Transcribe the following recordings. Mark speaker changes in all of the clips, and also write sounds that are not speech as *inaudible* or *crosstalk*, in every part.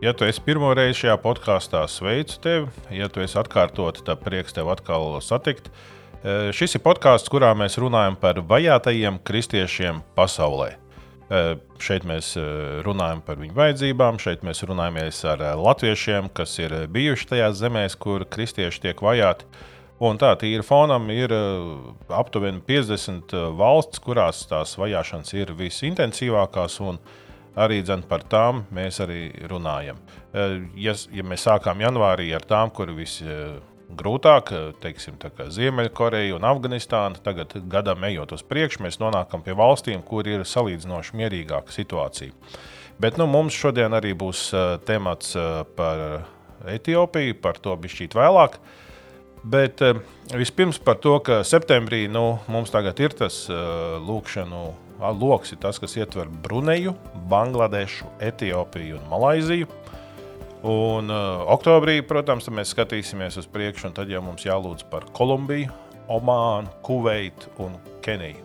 Speaker 1: Ja tu esi pirmo reizi šajā podkāstā, sveicu tevi. Ja tu esi atkārtot, tad prieks tevi atkal satikt. E, šis ir podkāsts, kurā mēs runājam par vajātajiem kristiešiem pasaulē. E, šeit mēs e, runājam par viņu vajadzībām, šeit mēs runājam ar latviešiem, kas ir bijuši tajās zemēs, kur kristieši tiek vajāti. Un tā tīra fonam ir aptuveni 50 valsts, kurās tās vajāšanas ir visintensīvākās. Un, arī dzen, par tām mēs arī runājam. Eh, ja, ja mēs sākām janvārī ar tām, kur visgrūtāk, eh, teiksim, Ziemeļkoreja un Afganistāna, tagad gadam ejot uz priekšu, mēs nonākam pie valstīm, kur ir salīdzinoši mierīgāka situācija. Bet nu, mums šodien arī būs temats par Etiopiju, par to bišķīt vēlāk. Bet vispirms par to, ka septembrī nu, mums tagad ir tas lūkšanu lokus ir tas, kas ietver Bruneju, Bangladešu, Etiopiju un Malaiziju. Un uh, oktobrī, protams, mēs skatīsimies uz priekšu, un tad jau mums jālūdz par Kolumbiju, Omānu, Kuveitu un Keniju.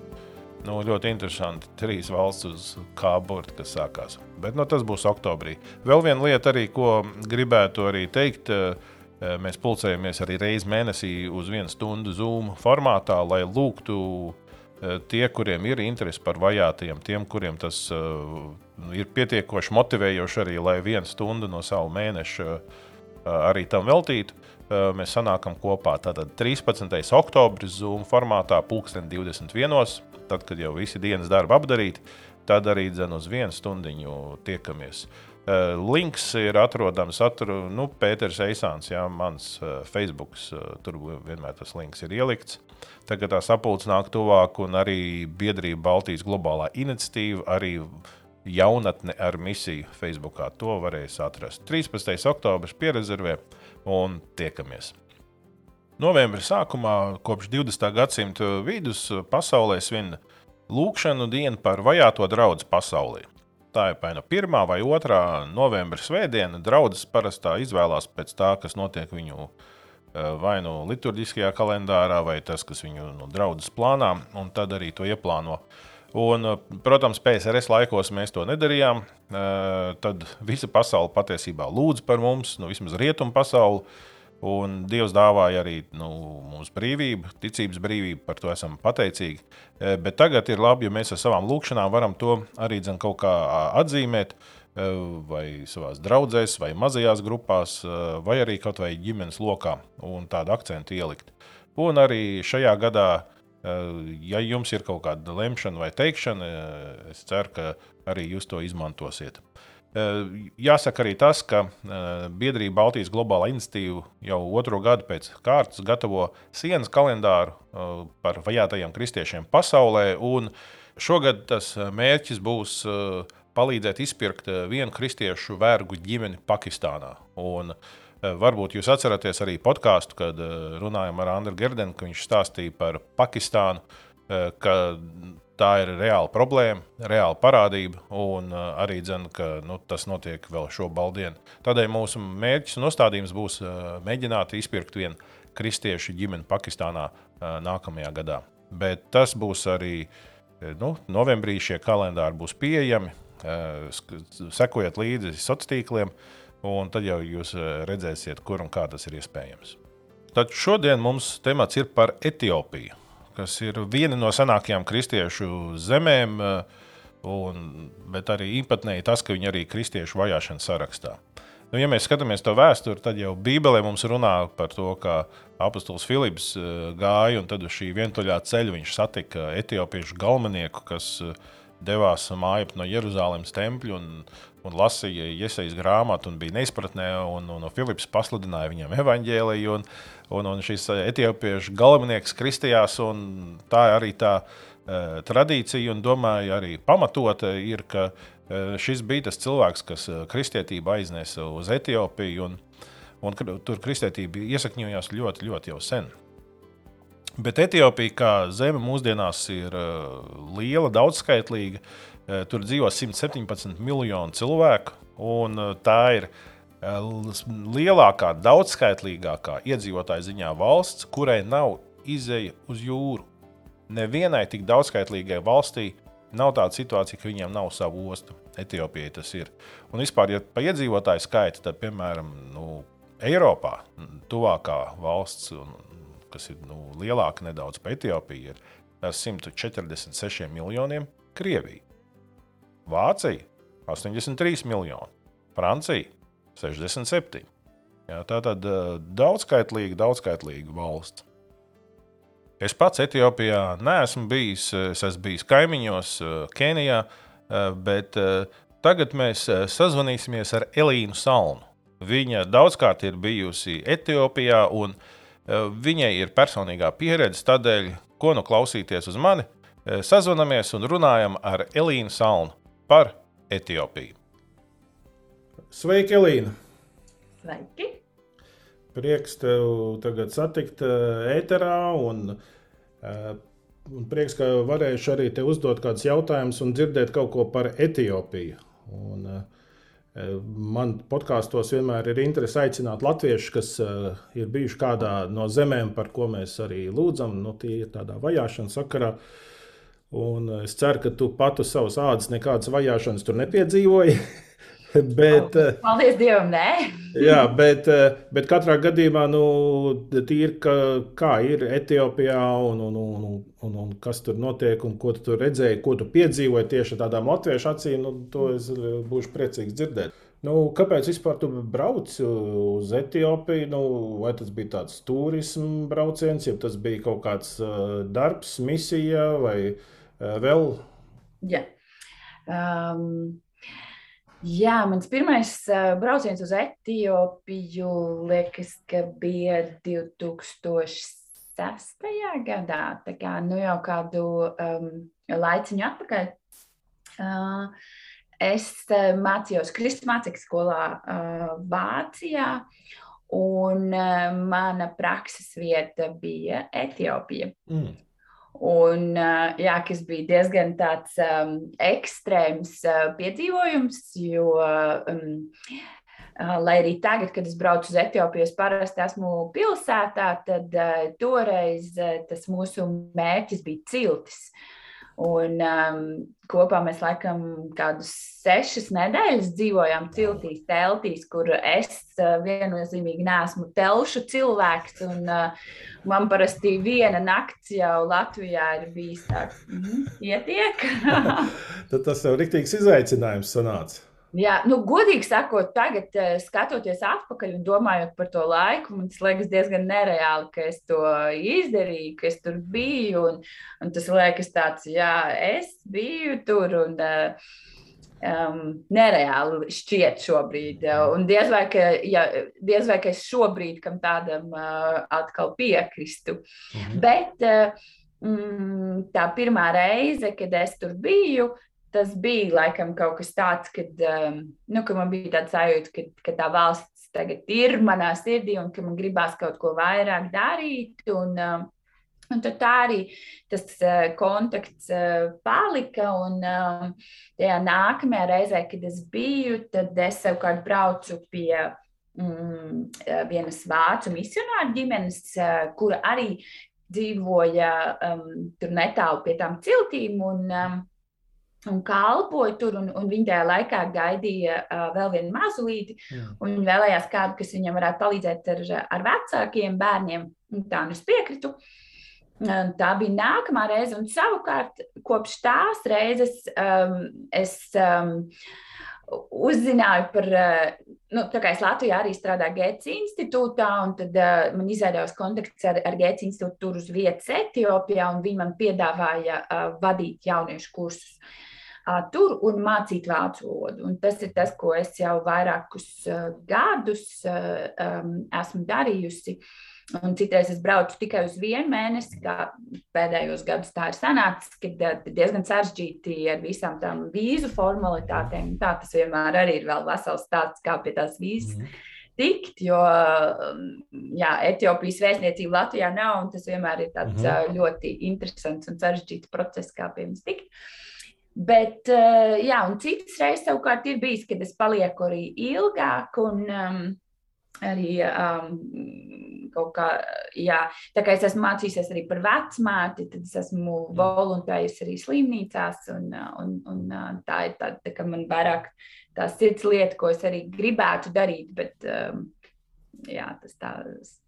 Speaker 1: Nu, ļoti interesanti. Trīs valsts uz kā burta, kas sākās. Bet nu, tas būs oktobrī. Vēl viena lieta, arī, ko gribētu arī teikt. Mēs pulcējamies arī reizi mēnesī uz vienu stundu Zoom formātā, lai lūgtu tie, kuriem ir interese par vajātajiem, tiem, kuriem tas uh, ir pietiekoši motivējoši arī, lai vienu stundu no savu mēneša uh, arī tam veltītu, mēs sanākam kopā. Tātad 13. oktobris Zoom formātā, 2021. Tad, kad jau visi dienas darbi apdarīti, tad arī dzen uz vienu stundiņu tiekamies. Uh, links ir atrodams atru, nu, Pēters Eisāns, jā, mans uh, Facebook, uh, tur vienmēr tas links ir ielikts. Tagad tā sapulce nāk tuvāk, un arī biedrība Baltijas globālā iniciatīva, arī jaunatne ar misiju Facebookā. To varēs atrast. 13. oktobris pierezervē un tiekamies. Novembra sākumā, kopš 20. gadsimta vidus, pasaulē svin lūkšanu dienu par vajāto draugu pasaulē. Tā ir vai nu 1. vai 2. novembra svētdiena. Draudzes parasti izvēlās pēc tā, kas notiek viņu Eh, vai nu liturģiskajā kalendārā, vai tas, kas viņu nu, draudzes plānā, un tad arī to ieplāno. Un, eh, protams, PSRS laikos mēs to nedarījām. Eh, tad visa pasaule patiesībā lūdz par mums, nu, vismaz rietumu pasauli. Un Dievs dāvāja arī nu, mums brīvību, ticības brīvību, par to esam pateicīgi. Bet tagad ir labi, ja mēs ar savām lūkšanām varam to arī dzen, kaut kā atzīmēt. Eh, vai savā draudzēs, vai mazajās grupās, eh, vai arī kaut vai ģimenes lokā, un tādu akcentu ielikt. Un arī šajā gadā, ja jums ir kaut kāda lemšana vai teikšana, es ceru, ka arī jūs to izmantosiet. Jāsaka arī tas, ka biedrība Baltijas globālā iniciatīva jau otro gadu pēc kārtas gatavo sienas kalendāru par vajātajiem kristiešiem pasaulē. Šogad tas mērķis būs palīdzēt izpirkt eh, vienu kristiešu vergu ģimeni Pakistānā. Un, eh, Varbūt jūs atceraties arī podkāstu, kad eh, runājām ar Andru Gerdenu, ka viņš stāstīja par Pakistānu, ka tā ir reāla problēma, reāla parādība, un arī dzen, ka nu, tas notiek vēl šo baldienu. Tādēļ mūsu mērķis un uzstādījums būs mēģināt izpirkt vienu kristiešu ģimeni Pakistānā nākamajā gadā. Bet tas būs arī nu, novembrī, šie kalendāri būs pieejami. Eh, sekojiet līdzi sociāliem tīkliem, un tad jau jūs eh, redzēsiet, kur un kā tas ir iespējams. Tad šodien mums temats ir par Etiopiju, kas ir viena no senākajām kristiešu zemēm, eh, un, bet arī īpatnēji tas, ka viņi arī ir kristiešu vajāšanas sarakstā. Nu, ja mēs skatāmies to vēsturi, tad jau Bībelē mums runā par to, ka apustulis Filips gāja un tad uz šī vientuļā ceļa viņš satika etiopiešu galvenieku, kas devās mājā no Jeruzalemes tempļa un, un lasīja iesaistīju grāmatu un bija neizpratnē. Un, un, un Filips pasludināja viņam evaņģēliju, un, un, un šis etiopiešu galvenais kristījās. Tā arī tā uh, tradīcija, un domāju, arī pamatota ir, ka uh, šis bija tas cilvēks, kas kristietību aiznesa uz Etiopiju. Un, un tur kristietība iesakņojās ļoti, ļoti jau sen. Bet Etiopija kā zeme mūsdienās ir uh, liela, daudzskaitlīga. Uh, tur dzīvo 117 miljoni cilvēku, un uh, tā ir lielākā, daudzskaitlīgākā iedzīvotāja ziņā valsts, kurai nav izēja uz jūru. Nevienai tik daudzskaitlīgai valstī nav tāda situācija, ka viņiem nav savu ostu. Etiopijai tas ir. Un vispār, ja pa iedzīvotāju skaitu, tad, piemēram, nu, Eiropā, tuvākā valsts, kas ir nu, lielāka nedaudz par Etiopiju, ir ar 146 miljoniem Krievija. Vācija 83 miljoni, Francija 67. Jā, tā tad daudzskaitlīga, daudzskaitlīga valsts. Es pats Etiopijā neesmu bijis. Es esmu bijis kaimiņos, Kenijā, bet tagad mēs sazvanīsimies ar Elīnu Salnu. Viņa daudzkārt ir bijusi Etiopijā, un viņai ir personīgā pieredze. Tādēļ, ko nu klausīties uz mani, sazvanamies un runājam ar Elīnu Salnu par Etiopiju.
Speaker 2: Sveiki, Elīna!
Speaker 3: Sveiki!
Speaker 2: Prieks tev tagad satikt ēterā, un, un prieks, ka varēšu arī te uzdot kādus jautājumus un dzirdēt kaut ko par Etiopiju. Un, uh, Man podkāstos vienmēr ir interesi aicināt latviešus, kas uh, ir bijuši kādā no zemēm, par ko mēs arī lūdzam, nu, tie ir tādā vajāšanas sakarā. Un es ceru, ka tu pati savas ādas nekādas vajāšanas tur nepiedzīvoji. *laughs*
Speaker 3: bet, oh, Paldies Dievam, nē. *laughs*
Speaker 2: jā, bet, bet katrā gadījumā, nu, tīri, ka, kā ir Etiopijā un, un, un, un, un, kas tur notiek un ko tu tur redzēji, ko tu piedzīvoji tieši tādām latviešu acīm, nu, to es būšu priecīgs dzirdēt. Nu, kāpēc vispār tu brauc uz Etiopiju? Nu, vai tas bija tāds turisma brauciens, ja tas bija kaut kāds uh, darbs, misija vai uh, vēl?
Speaker 3: Jā. Um, Jā, mans pirmais uh, brauciens uz Etiopiju liekas, ka bija 2006. gadā, tā kā nu jau kādu um, laiciņu atpakaļ. Uh, es mācījos Kristus mācību skolā uh, Vācijā, un uh, mana prakses vieta bija Etiopija. Mm. Un, jā, kas bija diezgan tāds um, ekstrēms uh, piedzīvojums, jo, um, uh, lai arī tagad, kad es braucu uz Etiopiju, es parasti esmu pilsētā, tad uh, toreiz uh, tas mūsu mērķis bija ciltis. Uh, Un um, kopā mēs laikam kādus sešas nedēļas dzīvojām ciltīs, teltīs, kur es uh, viennozīmīgi neesmu telšu cilvēks. Un, uh, man parasti viena nakts jau Latvijā ir bijis tāds, mm, ietiek. *laughs*
Speaker 2: Tad tas jau riktīgs izaicinājums sanāca.
Speaker 3: Jā, nu, godīgi sakot, tagad eh, skatoties atpakaļ un domājot par to laiku, man liekas diezgan nereāli, ka es to izdarīju, ka es tur biju. Un, un tas liekas tāds, jā, es biju tur. Un, um, nereāli šķiet šobrīd. Un diez vai, ka, ja, diez vai ka es šobrīd kam tādam uh, atkal piekristu. Mhm. Bet uh, mm, tā pirmā reize, kad es tur biju, tas bija laikam kaut kas tāds, kad, um, nu, ka man bija tāds sajūta, ka, ka tā valsts tagad ir manā sirdī un ka man gribās kaut ko vairāk darīt. Un, um, Un tad tā arī tas uh, kontakts uh, palika. Un uh, tajā nākamajā reizē, kad es biju, tad es savukārt braucu pie mm, vienas vācu misionāru ģimenes, uh, kura arī dzīvoja um, tur netālu pie tām ciltīm. Un, um, un kalpoja tur, un, un viņa tajā laikā gaidīja uh, vēl vienu mazulīti. Viņa vēlējās kādu, kas viņam varētu palīdzēt ar, ar vecākiem bērniem. Tā nu es piekrītu. Tā bija nākamā reize, un savukārt kopš tās reizes um, es um, uzzināju par, nu, tā kā es Latvijā arī strādāju Gētas institūtā, un tad uh, man izveidojās kontakts ar, ar Gētas institūtu tur uz vietas Etiopijā, un viņi man piedāvāja uh, vadīt jauniešu kursus. Uh, tur un mācīt vācu valodu. Un tas ir tas, ko es jau vairākus gadus esmu darījusi. Un citreiz es braucu tikai uz vienu mēnesi, kā pēdējos gados tā ir sanācis, kad diezgan sarežģīti ar visām tām vīzu formalitātēm. Tā tas vienmēr arī ir vēl vesels stāsts, kā pie tās vīzas. Mm. Tikt, jo jā, Etiopijas vēstniecība Latvijā nav, un tas vienmēr ir tāds mm -hmm. ļoti interesants un sarežģīts process, kā pie mums tikt. Bet, eh, jā, un citas reizes savukārt ir bijis, kad es palieku arī ilgāk, un um, arī um, kaut kā, jā, tā kā es esmu mācījusies arī par vecmāti, tad es esmu mm. voluntējusi arī slimnīcās, un, un, un tā ir tā, tā ka man vairāk tā sirds lieta, ko es arī gribētu darīt, bet um, jā, tas tā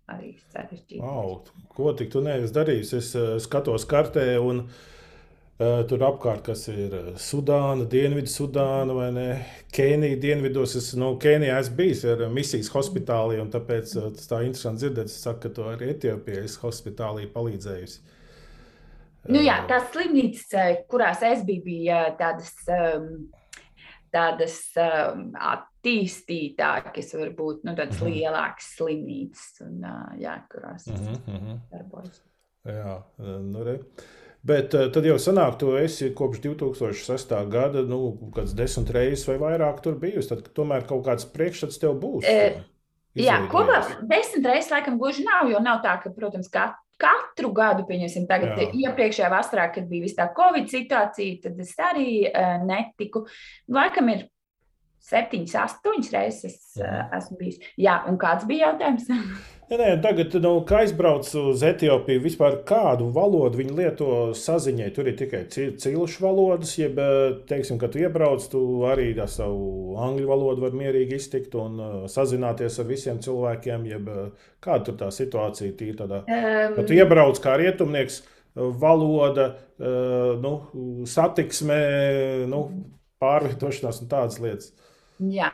Speaker 3: arī sarežģīti.
Speaker 1: Wow, ko tik tu neesi darījis? Es uh, skatos kartē un uh, Tur apkārt, kas ir Sudāna, Dienvidu Sudāna vai ne? Kenija, Dienvidos. Es nu, Kenijā esmu bijis ar misijas hospitālī, un tāpēc tas tā interesanti dzirdēt. Es saku, ka to arī Etiopijas hospitālī palīdzējusi.
Speaker 3: Nu, jā, tās slimnīcas, kurās es biju, bija tādas, tādas attīstītākas, varbūt nu, tādas -hmm. lielākas slimnīcas, un, jā, kurās mm -hmm. darbojas.
Speaker 1: Jā, nu, re. Bet uh, tad jau sanāk, tu esi kopš 2006. gada, nu, kāds desmit reizes vai vairāk tur bijusi. Tad tomēr kaut kāds priekšstats tev būs. E,
Speaker 3: jā, kopā desmit reizes laikam gluži nav, jo nav tā, ka, protams, kā katru gadu, pieņemsim, tagad Jā. iepriekšējā vasarā, kad bija viss tā Covid situācija, tad es arī uh, netiku. Laikam ir septiņas, astoņas reizes uh, esmu bijis. Jā, un kāds bija jautājums? *laughs*
Speaker 1: Nē, nē, tagad, nu, kā aizbrauc uz Etiopiju, vispār kādu valodu viņi lieto saziņai? Tur ir tikai cilšu valodas, jeb, teiksim, kad tu iebrauc, tu arī ar savu angļu valodu vari mierīgi iztikt un uh, sazināties ar visiem cilvēkiem, jeb kāda tur tā situācija tīri tādā. Um, kad tu iebrauc kā rietumnieks, valoda, nu, satiksme, nu, pārvietošanās un tādas lietas.
Speaker 3: Jā.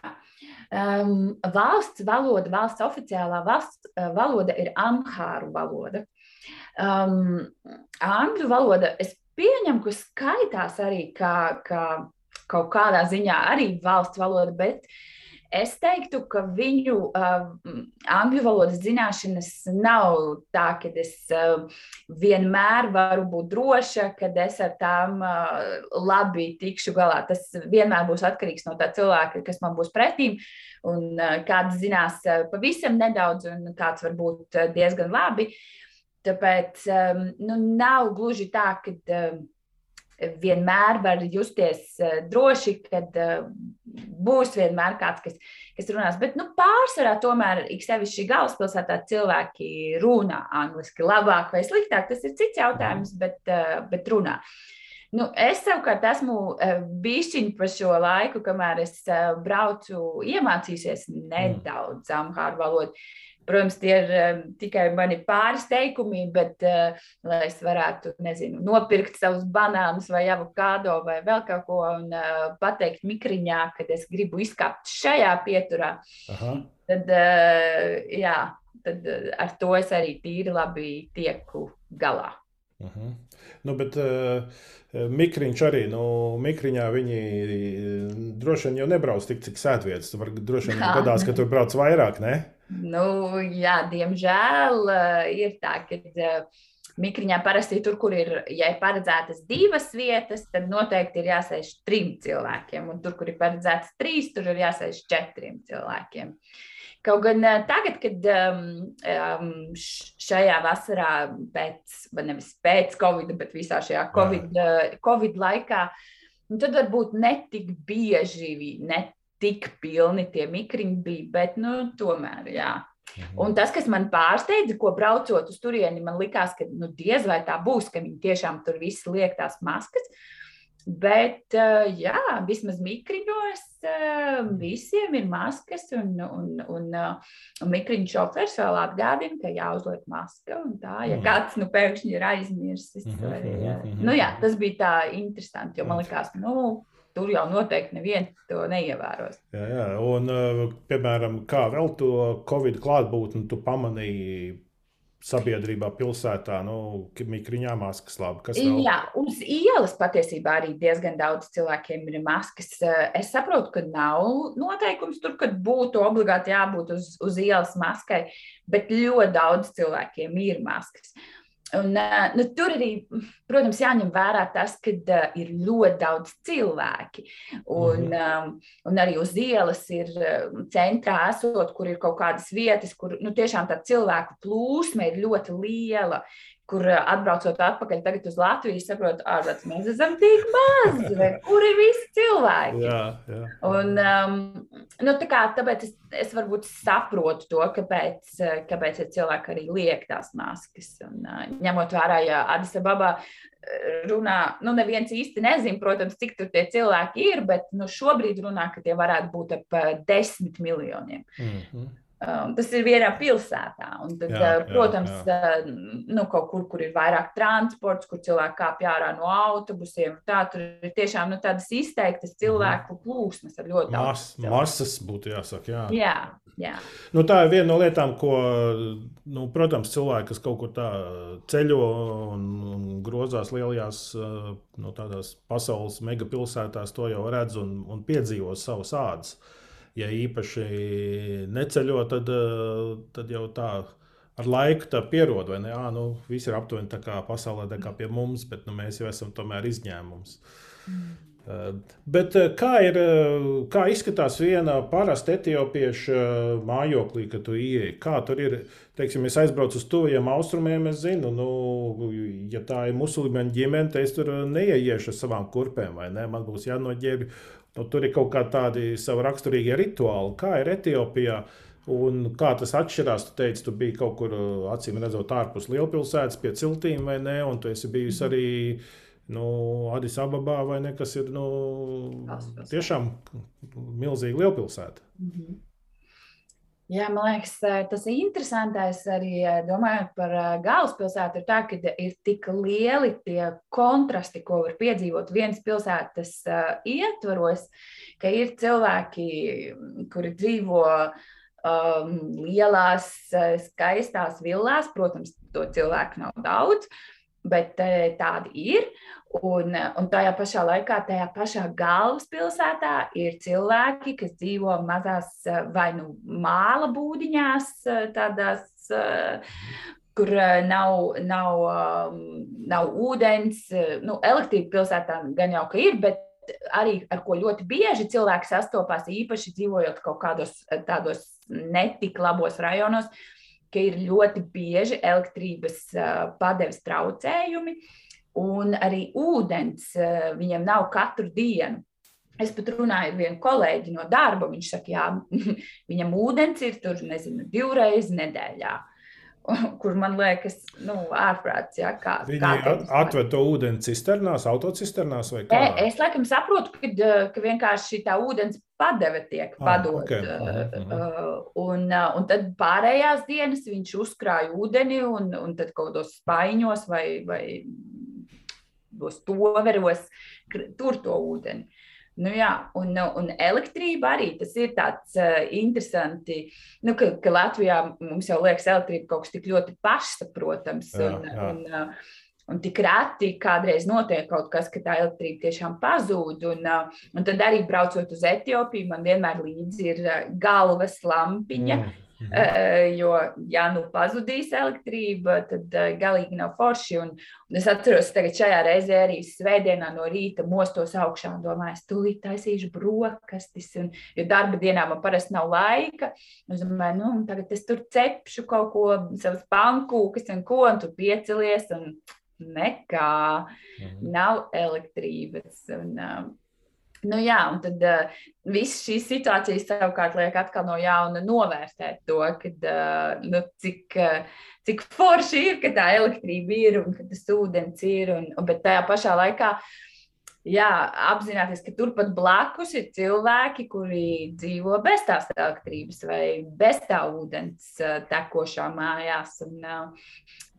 Speaker 3: Um, valsts valoda, valsts oficiālā valsts uh, valoda ir amhāru valoda. Um, angļu valoda, es pieņemu, ka skaitās arī kā, kā kaut kādā ziņā arī valsts valoda, bet uh, Es teiktu, ka viņu uh, angļu valodas zināšanas nav tā, ka es uh, vienmēr varu būt droša, ka es ar tām uh, labi tikšu galā. Tas vienmēr būs atkarīgs no tā cilvēka, kas man būs pretīm. Un uh, kāds zinās uh, pavisam nedaudz, un kāds varbūt uh, diezgan labi. Tāpēc um, nu, nav gluži tā, ka. Uh, vienmēr var justies uh, droši, kad uh, būs vienmēr kāds, kas, kas runās. Bet nu, pārsvarā tomēr, sevišķi galvaspilsētā, cilvēki runā angliski labāk vai sliktāk. Tas ir cits jautājums, bet, uh, bet runā. Nu, es savukārt esmu bijis pa šo laiku, kamēr es braucu, iemācījusies nedaudz amhāru valodu. Protams, tie ir um, tikai mani pāris teikumi, bet, uh, lai es varētu, nezinu, nopirkt savus banānus vai avokado vai vēl kaut ko un uh, pateikt mikriņā, kad es gribu izkāpt šajā pieturā, Aha. tad, uh, jā, tad ar to es arī tīri labi tieku galā.
Speaker 1: Uh -huh. nu, bet, uh, Mikriņš arī, nu, mikriņā viņi droši vien jau nebrauc tik, cik sēdvietas. Tur droši vien gadās, ka tur brauc vairāk, ne?
Speaker 3: Nu, jā, diemžēl uh, ir tā, ka uh, mikriņā parasti tur, kur ir, ja ir paredzētas divas vietas, tad noteikti ir jāsēž trim cilvēkiem. Un tur, kur ir paredzētas trīs, tur ir jāsēž četriem cilvēkiem. Kaut gan uh, tagad, kad um, šajā vasarā, pēc, nevis pēc Covid, bet visā šajā Covid, COVID laikā, tad varbūt netik bieži, net tik pilni tie mikriņi bija, bet nu, tomēr, jā. Mhm. Un tas, kas man pārsteidza, ko braucot uz turieni, man likās, ka nu, diez vai tā būs, ka viņi tiešām tur visi liek tās maskas. Bet, jā, vismaz mikriņos visiem ir maskas, un, un, un, un mikriņu šofērs vēl atgādina, ka jāuzliek maska. Tā, ja mhm. kāds nu, pēkšņi ir aizmirsis, vai, mhm, nu, jā, tas bija tā interesanti, jo man likās, nu, tur jau noteikti neviens to neievēros.
Speaker 1: Jā, jā. Un, piemēram, kā vēl to Covid klātbūtni tu pamanīji sabiedrībā, pilsētā, nu, mikriņā maskas labi. Kas vēl?
Speaker 3: Jā, uz ielas patiesībā arī diezgan daudz cilvēkiem ir maskas. Es saprotu, ka nav noteikums tur, ka būtu obligāti jābūt uz, uz ielas maskai, bet ļoti daudz cilvēkiem ir maskas. Un, nu, tur arī, protams, jāņem vērā tas, ka uh, ir ļoti daudz cilvēki. Un, mm um, un arī uz ielas ir centrā esot, kur ir kaut kādas vietas, kur nu, tiešām tā cilvēku plūsma ir ļoti liela kur atbraucot atpakaļ tagad uz Latviju, saprotu, ārpus mēs esam tik mazi, kur ir visi cilvēki. Jā, jā. Un, um, nu, tā kā, tāpēc es, es varbūt saprotu to, kāpēc, kāpēc cilvēki arī liek tās maskas. Un, uh, ņemot vērā, ja Adisa Babā runā, nu, neviens īsti nezina, protams, cik tur tie cilvēki ir, bet nu, šobrīd runā, ka tie varētu būt ap desmit miljoniem. Mm -hmm. Um, tas ir vienā pilsētā. Un tad, jā, uh, protams, jā, jā. Uh, nu, kaut kur, kur ir vairāk transports, kur cilvēki kāpj ārā no autobusiem, tā tur ir tiešām nu, tādas izteiktas cilvēku plūsmas ar ļoti
Speaker 1: daudz. Mas, masas būtu jāsaka. Jā.
Speaker 3: Jā, jā.
Speaker 1: Nu, tā ir viena no lietām, ko, nu, protams, cilvēki, kas kaut kur tā ceļo un, un grozās lielajās uh, nu, pasaules megapilsētās, to jau redz un, un piedzīvo savas ādas ja īpaši neceļo, tad, eh, tad jau tā ar laiku tā pierod, vai ne? À, nu, viss ir aptuveni tā kā pasaulē, tā kā pie mums, bet nu, mēs jau esam tomēr izņēmums. Mm. Bet eh, kā, ir, kā izskatās viena parasta etiopieša mājoklī, kad tu ieej? Kā tur ir? Teiksim, es aizbraucu uz tuviem austrumiem, es zinu, nu, ja tā ir musulmaņu ģimene, tad es tur neieiešu ar savām kurpēm, vai ne? Man būs jānoģērbj Nu, tur ir kaut kādi savi raksturīgie rituāli, kā ir Etiopijā. Un kā tas atšķirās? Tu teici, tu biji kaut kur, acīm redzot, ārpus lielpilsētas, pie ciltīm, vai ne? Un tu esi bijusi arī nu, Adis Ababā, vai ne? Kas ir nu, tiešām milzīga lielpilsēta. Mm -hmm.
Speaker 3: Jā, man liekas, tas ir interesantais arī domājot par galvaspilsētu, ir tā, ka ir tik lieli tie kontrasti, ko var piedzīvot vienas pilsētas ietvaros, ka ir cilvēki, kuri dzīvo um, lielās, skaistās villās, protams, to cilvēku nav daudz, bet tādi ir. Un, un tajā pašā laikā, tajā pašā galvaspilsētā ir cilvēki, kas dzīvo mazās vai nu māla būdiņās, tādās, kur nav, nav, nav ūdens. Nu, elektrība pilsētā gan jau ka ir, bet arī ar ko ļoti bieži cilvēki sastopās, īpaši dzīvojot kaut kādos tādos netik labos rajonos, ka ir ļoti bieži elektrības padeves traucējumi. Un arī ūdens eh, viņiem nav katru dienu. Es pat runāju ar vienu kolēģi no darba. Viņš saka, jā, *laughs* viņam ūdens ir tur, nezinu, divreiz nedēļā. *laughs* Kur man liekas, nu, ārprāts, jā, kā.
Speaker 1: Viņi kā atved to ūdeni cisternās, autocisternās vai kā?
Speaker 3: E, es laikam saprotu, ka, eh, ka vienkārši tā ūdens padeve tiek ah, padota. Okay. Uh, uh, un, uh, un tad pārējās dienas viņš uzkrāja ūdeni un, un tad kaut kādos spaiņos vai, vai tos toveros, tur to ūdeni. Nu, jā, un, un elektrība arī tas ir tāds uh, interesanti, nu, ka, ka Latvijā mums jau liekas, elektrība kaut kas tik ļoti pašsaprotams. Jā, un, jā. Un, uh, Un tik reti kādreiz notiek kaut kas, ka tā elektrība tiešām pazūd. Un, uh, un tad arī braucot uz Etiopiju, man vienmēr līdzi ir galvas lampiņa. Mm. Mhm. Uh, jo, ja nu pazudīs elektrība, tad uh, galīgi nav forši. Un, un es atceros, ka šajā reizē arī svētdienā no rīta mostos augšā un domāju, es tūlīt taisīšu brokastis. Un, jo darba dienā man parasti nav laika. Es domāju, nu, tagad es tur cepšu kaut ko, savas pankūkas un ko, un tur piecelies. Un, Nekā, mhm. nav elektrības. Un, uh, Nu, jā, un tad uh, viss šīs situācijas savukārt liek atkal no jauna novērtēt to, kad, uh, nu, cik, uh, cik forši ir, ka tā elektrība ir un ka tas ūdens ir. Un, bet tajā pašā laikā jā, apzināties, ka turpat blakus ir cilvēki, kuri dzīvo bez tās elektrības vai bez tā ūdens tekošā mājās, un,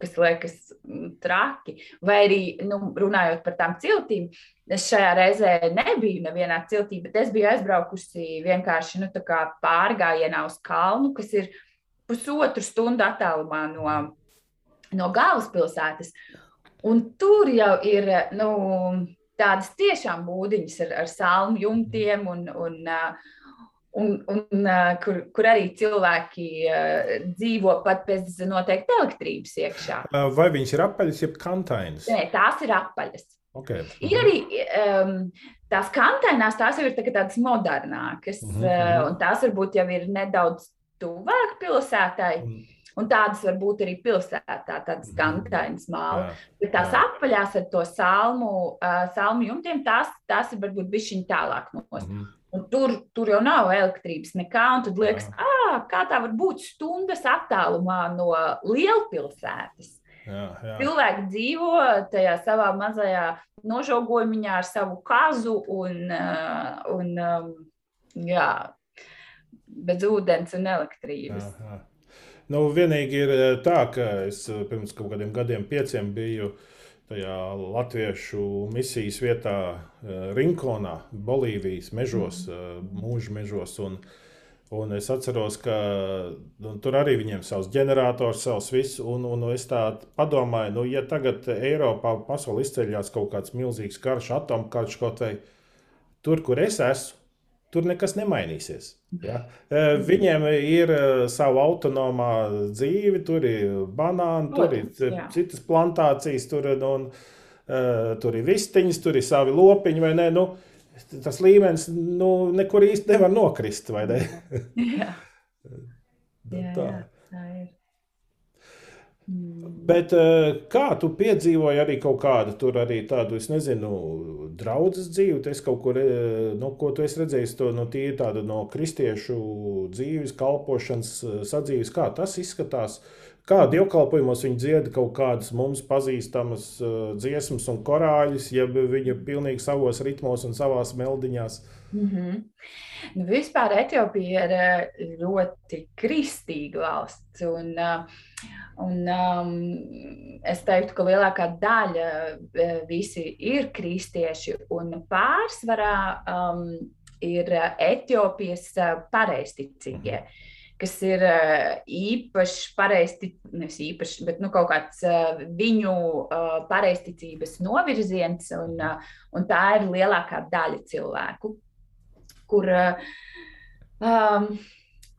Speaker 3: kas liekas mm, traki. Vai arī nu, runājot par tām ciltīm, es šajā reizē nebiju nevienā ciltī, bet es biju aizbraukusi vienkārši nu, pārgājienā uz kalnu, kas ir pusotru stundu attālumā no, no galvaspilsētas. Un tur jau ir nu, tādas tiešām būdiņas ar, ar salmu jumtiem un, un, un, un kur, kur arī cilvēki dzīvo pat bez noteikti elektrības iekšā.
Speaker 1: Vai viņas ir apaļas, jeb kantainas?
Speaker 3: Nē, tās ir apaļas.
Speaker 1: Okay.
Speaker 3: Ir arī um, tās kantainās, tās jau ir tā, tādas modernākas, mm -hmm. un tās varbūt jau ir nedaudz tuvāk pilsētai. Mm. Un tādas var būt arī pilsētā, tādas mhm. gantainas māla. Bet tās apaļās ar to salmu, uh, salmu jumtiem, tās, tās ir varbūt bišķiņ tālāk no mums. Mm. Un tur, tur jau nav elektrības nekā, un tad liekas, ah, kā tā var būt stundas attālumā no lielpilsētas. Jā, jā. Cilvēki dzīvo tajā savā mazajā nožogojumā ar savu kazu un, un um, jā, bez ūdens un elektrības. Jā, jā.
Speaker 1: Nu, vienīgi ir eh, tā, ka es eh, pirms kaut kādiem gadiem, pieciem, biju tajā latviešu misijas vietā eh, Rinkonā, Bolīvijas mežos, mm. mūža mežos. Un, un es atceros, ka nu, tur arī viņiem savs ģenerators, savs viss. Un, un es tā padomāju, nu, ja tagad Eiropā pasaulē izceļas kaut kāds milzīgs karš, atomkarš kaut vai tur, kur es esmu tur nekas nemainīsies. Ja? Viņiem ir sava autonomā dzīve, tur ir banāni, tur ir jā. citas plantācijas, tur, un, tur ir vistiņas, tur ir savi lopiņi vai ne. Nu, tas līmenis nu, nekur īsti nevar nokrist. Ne? jā. *laughs* jā, tā. jā, tā ir. Mm. Bet eh, kā tu piedzīvoji arī kaut kādu tur arī tādu, es nezinu, draudzes dzīvi? Es kaut kur, no ko tu esi redzējis, to no tīri tādu no kristiešu dzīves, kalpošanas eh, sadzīves, kā tas izskatās? Kā dievkalpojumos viņi dzied kaut kādas mums pazīstamas uh, dziesmas un korāļus, ja viņi ir pilnīgi savos ritmos un savās meldiņās? Mm -hmm.
Speaker 3: nu, vispār Etiopija ir ļoti kristīga valsts. Un, uh, Un, um, es teiktu, ka lielākā daļa uh, visi ir kristieši, un pārsvarā um, ir Etiopijas uh, pareizticīgie, kas ir uh, īpaši pareizi, nevis īpaši, bet nu, kaut kāds uh, viņu uh, pareizticības novirziens, un, un tā ir lielākā daļa cilvēku, kur. Um,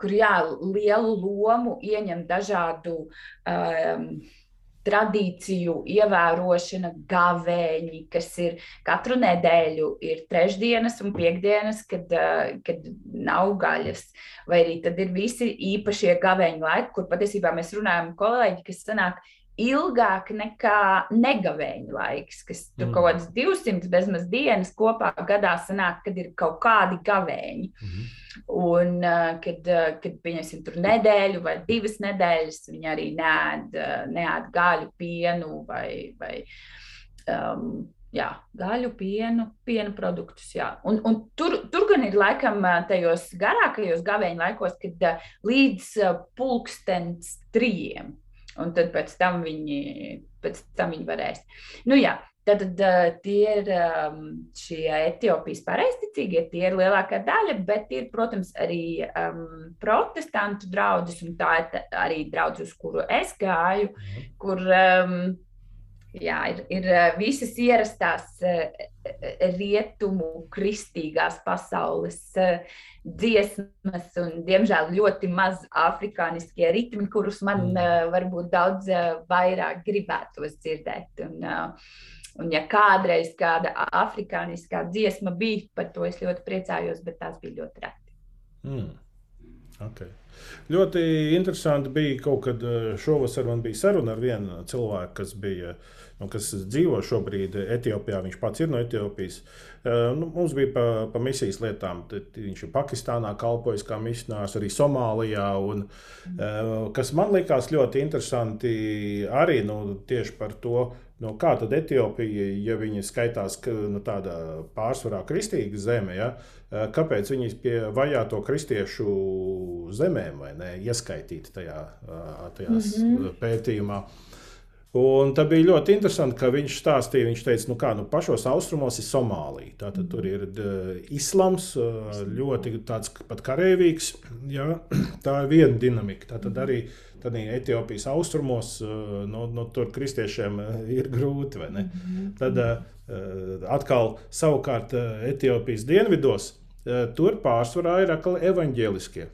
Speaker 3: kur jā, lielu lomu ieņem dažādu um, tradīciju ievērošana, gavēņi, kas ir katru nedēļu, ir trešdienas un piekdienas, kad, uh, kad nav gaļas. Vai arī tad ir visi īpašie gavēņu laiki, kur patiesībā mēs runājam kolēģi, kas sanāk ilgāk nekā negavēņa laiks, kas tur mm. kaut kādas 200 bezmaz dienas kopā gadā sanāk, kad ir kaut kādi gavēņi. Mm. Un, kad, kad pieņemsim tur nedēļu vai divas nedēļas, viņi arī nēd, nēd gaļu, pienu vai, vai um, jā, gaļu, pienu, piena produktus. Jā. Un, un tur, tur gan ir laikam tajos garākajos gavēņa laikos, kad līdz pulkstens trījiem. Un tad pēc tam viņi, pēc tam viņi varēs. Nu, jā, Tad uh, tie ir šie Etiopijas pareizticīgie, tie ir lielākā daļa, bet ir, protams, arī um, protestantu draugs, un tā ir arī draugs, uz kuru es gāju, mhm. kur um, jā, ir, ir visas ierastās uh, rietumu kristīgās pasaules dziesmas, un, diemžēl, ļoti maz afrikāniskie ritmi, kurus man uh, varbūt daudz vairāk gribētos dzirdēt. Un, Un, ja kādreiz kāda afrikāniskā dziesma bija, par to es ļoti priecājos, bet tās bija ļoti reti.
Speaker 1: Mm. Okay. Ļoti interesanti bija kaut kad eh, šovasar man bija saruna ar vienu cilvēku, kas bija uh, kas dzīvo šobrīd Etiopijā. Viņš pats ir no Etiopijas. Uh, nu, mums bija pa, pa misijas lietām. Viņš ir Pakistānā kalpojis kā misionārs, arī Somālijā. Un, uh, kas man likās ļoti interesanti, arī nu, tieši par to, Nu, kā tad Etiopija, ja viņi skaitās nu, tādā pārsvarā kristīga zeme, ja, kāpēc viņi pie vajāto kristiešu zemēm ne ieskaitīti tajā, tajās mm -hmm. pētījumā? Un tā bija ļoti interesanti, ka viņš stāstīja, viņš teica, nu kā, nu pašos austrumos ir Somālija. Tātad tur ir islams, ļoti tāds pat karavīgs. Jā, *clears throat* tā ir viena dinamika. Tātad arī tad Etiopijas austrumos, no, no tur kristiešiem ir grūti, vai ne? Tad atkal savukārt Etiopijas dienvidos, tur pārsvarā ir atkal evaņģēliskie.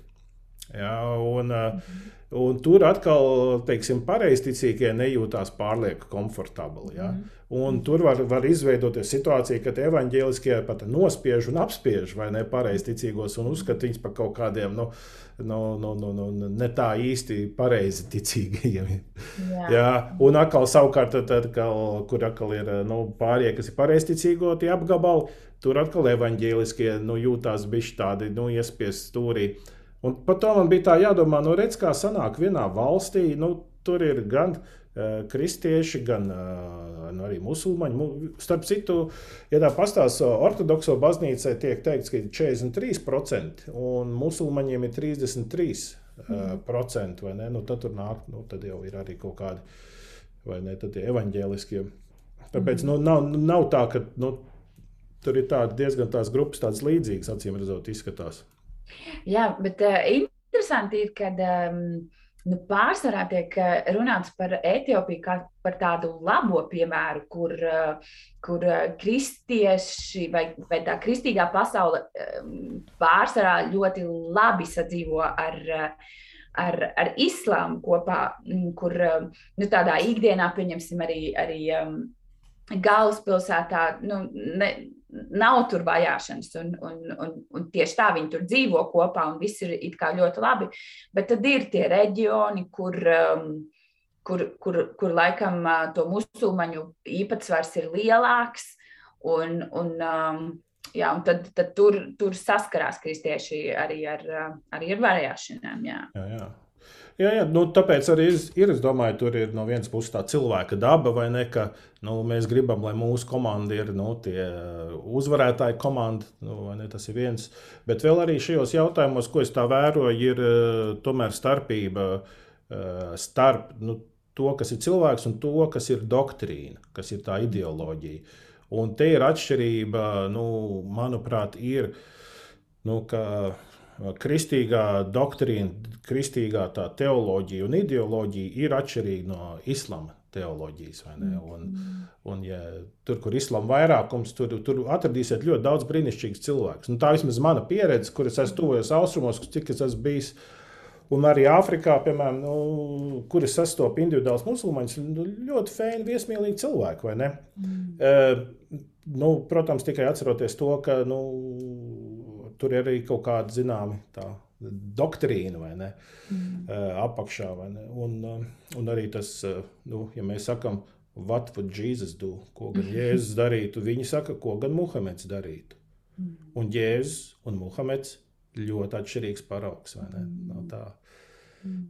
Speaker 1: Jā, un, uh, Un tur atkal, teiksim, pareizticīgie nejūtās pārlieku komfortabli. Ja? Mm. Un tur var, var izveidoties situācija, kad evanģēliskie pat nospiež un apspiež vai ne pareizticīgos un uzskata viņus par kaut kādiem nu, nu, nu, nu, nu, ne tā īsti pareizi ticīgiem. Jā. Jā. Un atkal, savukārt, tad, tad, kal, kur atkal ir nu, pārējie, kas ir pareizticīgo, tie apgabali, tur atkal evanģēliskie nu, jūtās bišķi tādi nu, iespiesti stūrī. Un par to man bija tā jādomā, nu, redz, kā sanāk vienā valstī. Nu, tur ir gan uh, kristieši, gan uh, nu, arī musulmaņi. Starp citu, ja tā pastāsta, ortodokso baznīcai tiek teikts, ka ir 43%, un musulmaņiem ir 33%. Mm. Procenti, nu, tad tur nāk, nu, tad jau ir arī kaut kādi, vai ne, tādi evaņģēliskie. Tāpēc mm. nu, nav, nav tā, ka nu, tur ir diezgan tās grupas, tādas līdzīgas, acīm redzot, izskatās.
Speaker 3: Jā, bet uh, interesanti ir, ka um, nu, pārsvarā tiek eh, runāts par Etiopiju kā par tādu labo piemēru, kur, uh, kur kristieši vai, vai tā kristīgā pasaule um, pārsvarā ļoti labi sadzīvo ar. Ar, ar islāmu kopā, mm, kur nu, tādā ikdienā, pieņemsim, arī, arī um, galvaspilsētā nu, ne, nav tur vajāšanas, un, un, un, un tieši tā viņi tur dzīvo kopā, un viss ir ļoti labi. Bet tad ir tie reģioni, kur, um, kur, kur, kur laikam uh, to musulmaņu īpatsvars ir lielāks. Un, un, um, jā, un tad, tad tur, tur saskarās kristieši arī ar, uh, arī ar vajāšanām. Jā.
Speaker 1: Jā, jā. Jā, jā nu, tāpēc arī ir, es domāju, tur ir no vienas puses tā cilvēka daba, vai ne, ka nu, mēs gribam, lai mūsu komanda ir nu, tie uzvarētāji komanda, nu, ne, tas ir viens. Bet vēl arī šajos jautājumos, ko es tā vēroju, ir tomēr starpība starp nu, to, kas ir cilvēks, un to, kas ir doktrīna, kas ir tā ideoloģija. Un te ir atšķirība, nu, manuprāt, ir. Nu, ka, kristīgā doktrīna, kristīgā teoloģija un ideoloģija ir atšķirīga no islāma teoloģijas. Un, un, ja tur, kur ir islāma vairākums, tur, tur atradīsiet ļoti daudz brīnišķīgus cilvēkus. Nu, tā vismaz mana pieredze, kur es tuvojos austrumos, cik es esmu bijis. Un arī Āfrikā, piemēram, nu, kur es sastopu individuālus musulmaņus, nu, ļoti fēni, viesmīlīgi cilvēki. Mm. Uh, nu, protams, tikai atceroties to, ka nu, tur ir arī kaut kāda zināma doktrīna vai ne, mm. apakšā. Vai ne, un, un arī tas, nu, ja mēs sakām, what would Jesus do? Ko gan *laughs* Jēzus darītu? Viņi saka, ko gan Muhameds darītu. Mm. Un Jēzus un Muhameds ļoti atšķirīgs paraugs. No tā. Mm.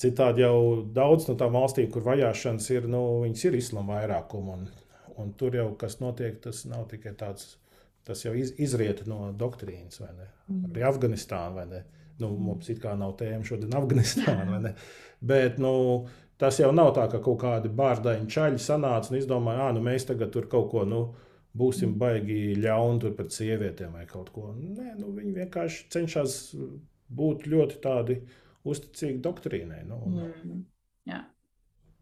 Speaker 1: Citādi jau daudz no tām valstīm, kur vajāšanas ir, nu, viņas ir islāma vairākuma. Un, un tur jau kas notiek, tas nav tikai tāds Tas jau iz, izriet no doktrīnas, vai ne? Mm. Arī Afganistāna, vai ne? Nu, mums it kā nav tēma šodien Afganistāna, vai ne? *laughs* Bet, nu, tas jau nav tā, ka kaut kādi bārdaini čaļi sanāca un izdomāja, ah, nu mēs tagad tur kaut ko, nu, būsim baigi ļauni pret sievietēm vai kaut ko. Nē, nu, viņi vienkārši cenšas būt ļoti tādi uzticīgi doktrīnai. Nu, un, mm. Jā.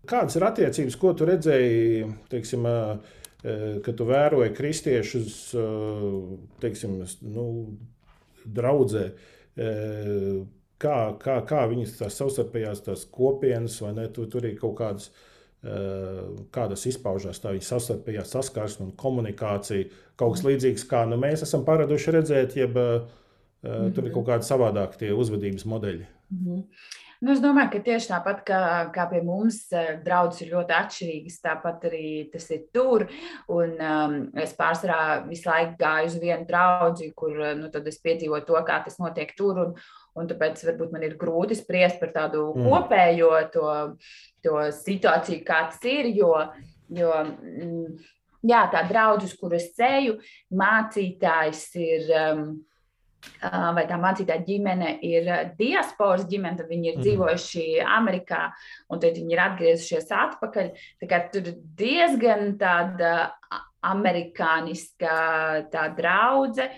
Speaker 1: Kādas ir attiecības, ko tu redzēji, teiksim, uh, ka tu vēroji kristiešus, eh, teiksim, nu, draudzē, eh, kā, kā, kā viņas tās savstarpējās tās kopienas, vai ne, tu, tur ir kaut kādas, kādas izpaužās tā viņa savstarpējā saskarsme un komunikācija, kaut kas līdzīgs, kā nu, mēs esam paraduši redzēt, jeb mm -hmm. tur ir kaut kādi savādāki tie uzvedības modeļi. Mm -hmm.
Speaker 3: Nu, es domāju, ka tieši tāpat kā, kā pie mums, eh, draudzes ir ļoti atšķirīgas, tāpat arī tas ir tur. Un, um, es pārsvarā visu laiku gāju uz vienu draugu, kur eh, nu, es piedzīvoju to, kā tas notiek tur. Un, un tāpēc varbūt man ir grūti spriest par tādu mm. kopējo to, to situāciju, kā tas ir. Jo, jo mm, jā, tā draudzes, kuras ceļu, mācītājs ir. Um, vai tā mācītāja ģimene ir diasporas ģimene, tad viņi ir mm. dzīvojuši Amerikā, un tad viņi ir atgriezušies atpakaļ. Tur ir diezgan tāda amerikāniska tā draudzene.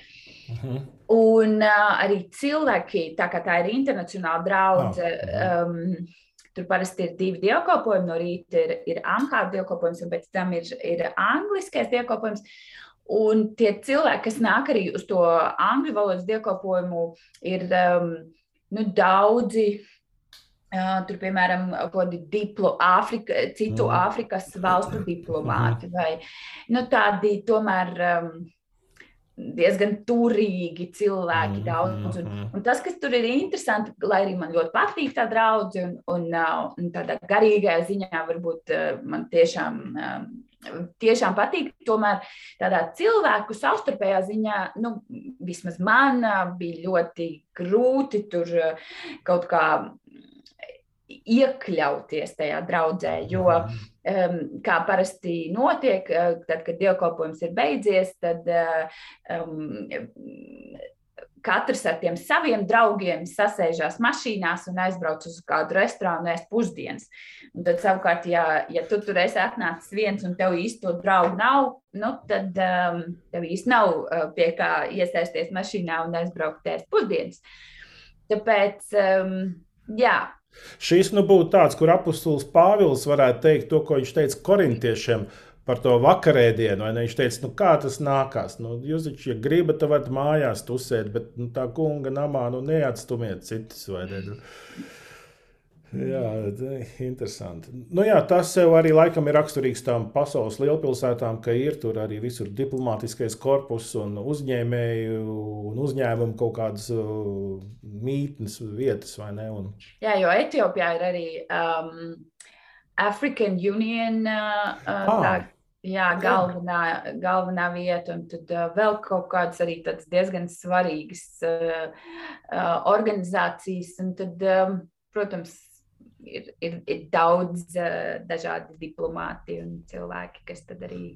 Speaker 3: Mm -hmm. Un uh, arī cilvēki, tā kā tā ir internacionāla draudzene, oh. um, tur parasti ir divi dievkalpojumi. No rīta ir, ir amhāra dievkalpojums, un pēc tam ir, ir angliskais dievkalpojums. Un tie cilvēki, kas nāk arī uz to angļu valodas dievkalpojumu, ir um, nu, daudzi. Uh, tur, piemēram, kādi diplo, Afrika, citu mm. Āfrikas valstu diplomāti mhm. vai nu, tādi tomēr um, diezgan turīgi cilvēki mm, daudz. Un, un tas, kas tur ir interesanti, lai arī man ļoti patīk tā draudzene, un, un, uh, un tādā garīgajā ziņā varbūt uh, man tiešām um, tiešām patīk. Tomēr tādā cilvēku savstarpējā ziņā, nu, vismaz man bija ļoti grūti tur kaut kā iekļauties tajā draudzē, jo um, kā parasti notiek, tad, kad dievkalpojums ir beidzies, tad um, katrs ar tiem saviem draugiem sasēžās mašīnās un aizbrauc uz kādu restorānu ēst pusdienas. Un tad, savukārt, ja, ja tu tur esi atnācis viens un tev īsti to draugu nav, nu, tad um, tev īsti nav uh, pie kā iesaisties mašīnā un aizbraukt ēst pusdienas. Tāpēc, um, jā.
Speaker 1: Šis nu būtu tāds, kur apustulis Pāvils varētu teikt to, ko viņš teica korintiešiem par to vakarēdienu. Viņš teica, nu, kā tas nākās. Nu, jūs taču, ja gribat, tad varat mājās tusēt, bet nu, tā kunga namā nu, neatstumiet citus. Jā, interesanti. Nu, jā, tas sev arī laikam ir raksturīgs tām pasaules lielpilsētām, ka ir tur arī visur diplomātiskais korpus un uzņēmēju un uzņēmumu kaut kādas uh, mītnes vietas, vai ne? Un...
Speaker 3: Jā, jo Etiopijā ir arī um, African Union. Uh, uh, ah. tā, Jā, galvenā, galvenā vieta, un tad uh, vēl kaut kādas arī diezgan svarīgas uh, uh, organizācijas. Un tad, um, protams, ir, ir, ir daudz uh, dažādi diplomāti un cilvēki, kas tad arī.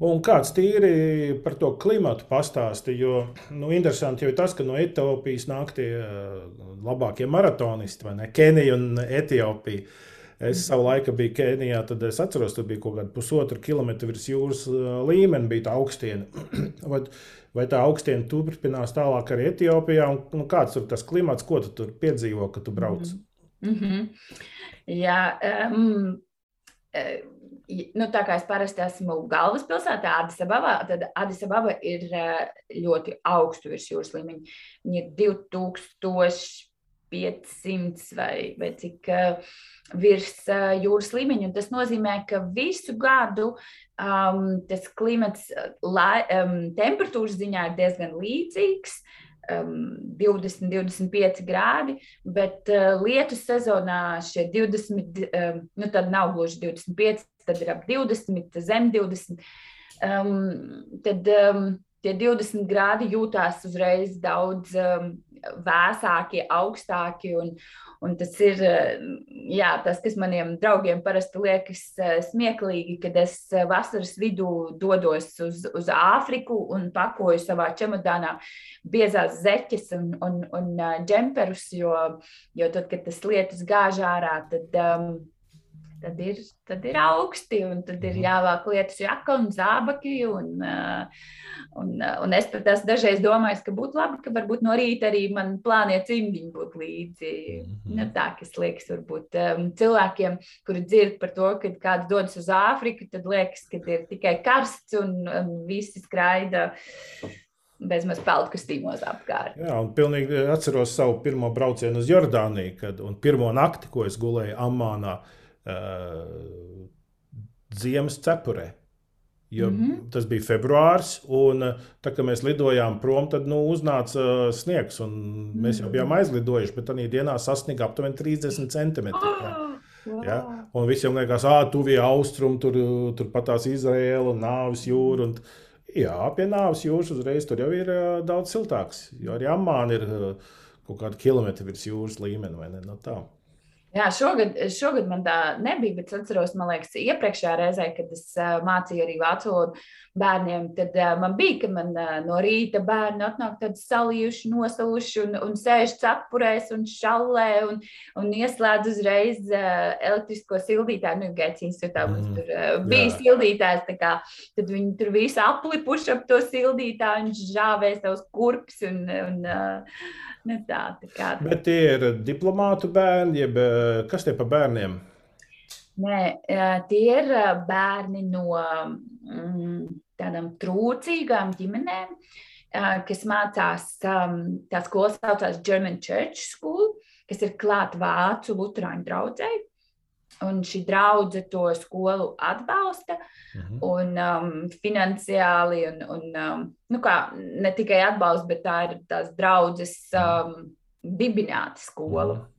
Speaker 1: Un kāds tīri par to klimatu pastāsti, jo nu, interesanti jau ir tas, ka no Etiopijas nāk tie labākie maratonisti, vai ne? Kenija un Etiopija. Uh, Es savu laiku biju Kenijā, tad es atceros, tur bija kaut kāda pusotra kilometra virs jūras līmeņa, bija tā augstiena. *clears throat* vai, vai tā augstiena turpinās tālāk arī Etiopijā? Un, nu, kāds ir tas klimats, ko tu tur piedzīvo, kad tu brauc?
Speaker 3: Mm -hmm. Jā, um, nu, tā kā es parasti esmu galvaspilsētā, Adisababa, tad Adisababa ir ļoti augstu virs jūras līmeņa. Viņa ir 2000. 500 vai, vai cik uh, virs uh, jūras līmeņa. Un tas nozīmē, ka visu gadu um, tas klimats lai, um, temperatūras ziņā ir diezgan līdzīgs. Um, 20, 25 grādi, bet uh, lietu sezonā šie 20, um, nu tad nav gluži 25, tad ir ap 20, zem 20. Um, tad um, tie 20 grādi jūtās uzreiz daudz um, vēsāki, augstāki. Un, un tas ir jā, tas, kas maniem draugiem parasti liekas uh, smieklīgi, kad es uh, vasaras vidū dodos uz, uz Āfriku un pakoju savā čemodānā biezās zeķes un, un, un džemperus, jo, jo tad, kad tas lietus gāž ārā, tad. Um, tad ir, tad ir augsti, un tad ir mhm. jāvāk lietas jaka un zābaki. Un, uh, un, uh, un es pat esmu dažreiz domājis, ka būtu labi, ka varbūt no rīta arī man plānie cimdiņi būtu līdzi. Mm -hmm. nu, tā, kas liekas, varbūt um, cilvēkiem, kuri dzird par to, ka kāds dodas uz Āfriku, tad liekas, ka ir tikai karsts un um, visi skraida bezmaz peldkostīmos apkārt.
Speaker 1: Jā, un pilnīgi atceros savu pirmo braucienu uz Jordāniju, kad, un pirmo nakti, ko es gulēju Amānā uh, ziemas cepurē. Jo mm -hmm. Tas bija februāris, un tā kā mēs lidojām prom, tad nu, uznāca uh, sniegs. Mēs jau bijām mhm. aizlidojuši, bet tajā dienā sasniega aptuveni 30 centimetri. Oh, wow. ja? Un visiem liekas, ah, tuvie austrumi, tur, tur patās Izraēla un Nāves jūra. Un, jā, pie Nāves jūras uzreiz tur jau ir uh, daudz siltāks. Jo arī Amāna ir uh, kaut kāda kilometra virs jūras līmeņa. No nu, tā.
Speaker 3: Jā, šogad, šogad man tā nebija, bet es atceros, man liekas, iepriekšējā reizē, kad es mācīju arī vācu valodu bērniem, tad uh, man bija, ka man uh, no rīta bērni atnāk tādi salījuši, nosaluši un, un sēž cepurēs un šallē un, un ieslēdz uzreiz uh, elektrisko sildītāju. Nu, Gaits institūtā mums mm, tur uh, bija jā. sildītājs, tā kā tad viņi tur visi aplipuši ap to sildītāju un žāvē savus kurpes un, un uh, ne nu tā, tā kā.
Speaker 1: Bet tie ir diplomātu bērni, jeb kas tie pa bērniem?
Speaker 3: Nē, tie ir bērni no mm, tādām trūcīgām ģimenēm, kas mācās, tā skola saucās German Church School, kas ir klāt vācu luterāņu draudzēji un šī draudzene to skolu atbalsta. Mhm. Un um, finansiāli, un, un um, nu kā, ne tikai atbalsta, bet tā ir tās draudzes um, dibināta skola. Mhm.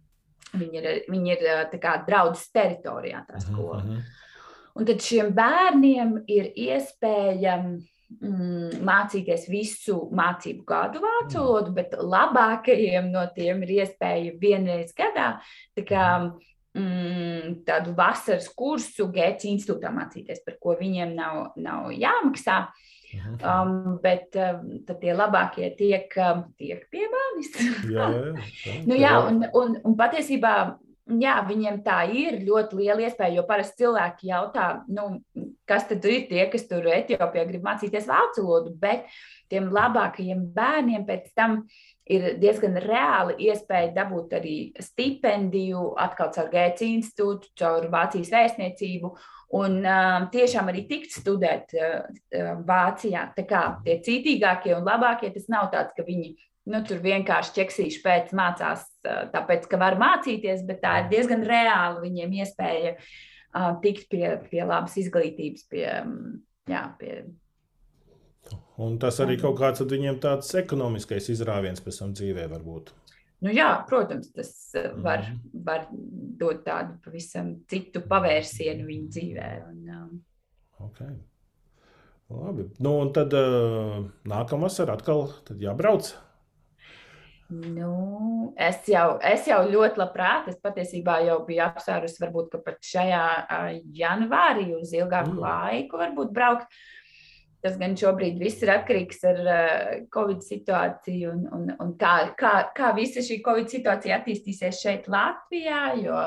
Speaker 3: Viņi ir, viņi ir tā kā draudzes teritorijā, tā mhm, skola. -huh. Un tad šiem bērniem ir iespēja mm, mācīties visu mācību gadu vācu valodu, bet labākajiem no tiem ir iespēja vienreiz gadā. Tā kā, mm mm, tādu vasaras kursu Gētas institūtā mācīties, par ko viņiem nav, nav jāmaksā. Mhm. Um, bet um, tie labākie tiek, um, tiek pie manis. jā, jā, jā. *laughs* nu, jā, un, un, un patiesībā jā, viņiem tā ir ļoti liela iespēja, jo parasti cilvēki jautā, nu, kas tad ir tie, kas tur Etiopijā grib mācīties vācu valodu, bet tiem labākajiem bērniem pēc tam ir diezgan reāli iespēja dabūt arī stipendiju, atkal caur Gētas institūtu, caur Vācijas vēstniecību. Un uh, tiešām arī tikt studēt uh, Vācijā. Tā kā tie citīgākie un labākie, tas nav tāds, ka viņi nu, tur vienkārši ķeksīši pēc mācās, tāpēc, ka var mācīties, bet tā ir diezgan reāli viņiem iespēja uh, tikt pie, pie labas izglītības, pie, jā, pie
Speaker 1: Un tas arī kaut kāds viņiem tāds ekonomiskais izrāviens pēc tam dzīvē var būt.
Speaker 3: Nu jā, protams, tas var, mm. var dot tādu pavisam citu pavērsienu viņa dzīvē. Un, um...
Speaker 1: okay. Labi. Nu, un tad uh, nākamā vasarā atkal jābrauc.
Speaker 3: Nu, es, jau, es jau ļoti labprāt, es patiesībā jau biju apsvērusi, varbūt pat šajā janvārī uz ilgāku mm. laiku, varbūt braukt. Tas gan šobrīd viss ir atkarīgs ar Covid situāciju un, un, un kā, kā, kā visa šī Covid situācija attīstīsies šeit Latvijā. Jo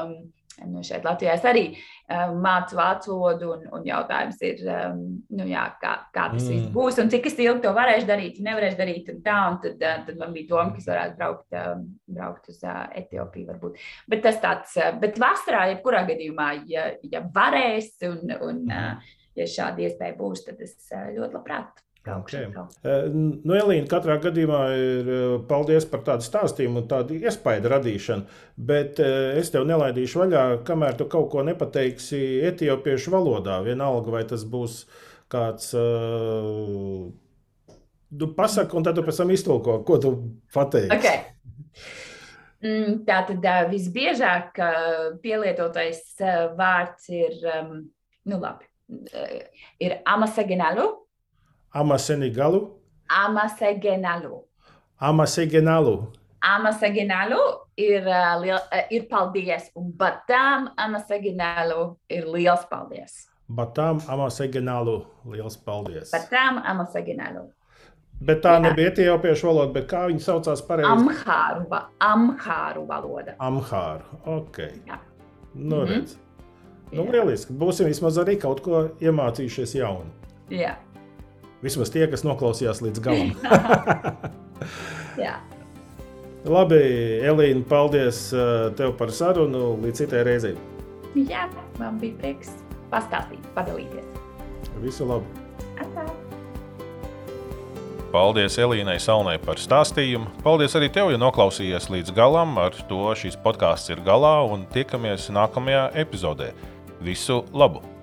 Speaker 3: nu, šeit Latvijā es arī um, mācu vācu valodu, un, un jautājums ir, um, nu, jā, kā, kā tas mm. viss būs un cik ilgi to varēšu darīt, nevarēšu darīt. Un tā, un tad, uh, tad man bija doma, ka es varētu braukt, uh, braukt uz uh, Etiopiju. Varbūt. Bet tas tāds, uh, bet vasarā, jebkurā gadījumā, ja, ja varēs un. un uh, ja šāda iespēja būs, tad es eh, ļoti labprāt. Okay.
Speaker 1: Eh, nu, Elīna, katrā gadījumā ir eh, paldies par tādu stāstījumu un tādu iespaidu radīšanu, bet es tev nelaidīšu vaļā, kamēr tu kaut ko nepateiksi etiopiešu valodā. Vienalga, vai tas būs kāds. Tu pasaki, un tad tu pēc tam iztulko, ko tu pateiksi.
Speaker 3: Okay. Mm, tā tad visbiežāk pielietotais vārds ir, nu labi, ir Amasegenalu.
Speaker 1: Amasenegalu.
Speaker 3: Amasegenalu.
Speaker 1: Amasegenalu.
Speaker 3: Amasegenalu ir, uh, ir paldies, un Batām Amasegenalu ir liels paldies.
Speaker 1: Batām Amasegenalu liels paldies.
Speaker 3: Batām Amasegenalu.
Speaker 1: Bet tā Jā. nebija etiopiešu valoda, bet kā viņi saucās pareizi?
Speaker 3: Amhāru, amhāru valoda.
Speaker 1: Amhāru, ok. Jā. Nu, mm -hmm. redz. Nu, lieliski. Būsim vismaz arī kaut ko iemācījušies jaunu.
Speaker 3: Jā.
Speaker 1: Vismaz tie, kas noklausījās līdz galam. *laughs* *laughs*
Speaker 3: Jā.
Speaker 1: Labi, Elīna, paldies uh, tev par sarunu. Līdz citai reizei.
Speaker 3: Jā, man bija prieks pastāstīt, padalīties.
Speaker 1: Visu labu!
Speaker 3: Atā.
Speaker 4: Paldies Elīnai Salnai par stāstījumu. Paldies arī tev, ja noklausījies līdz galam. Ar to šīs podkāsts ir galā un tiekamies nākamajā epizodē. Visu labu!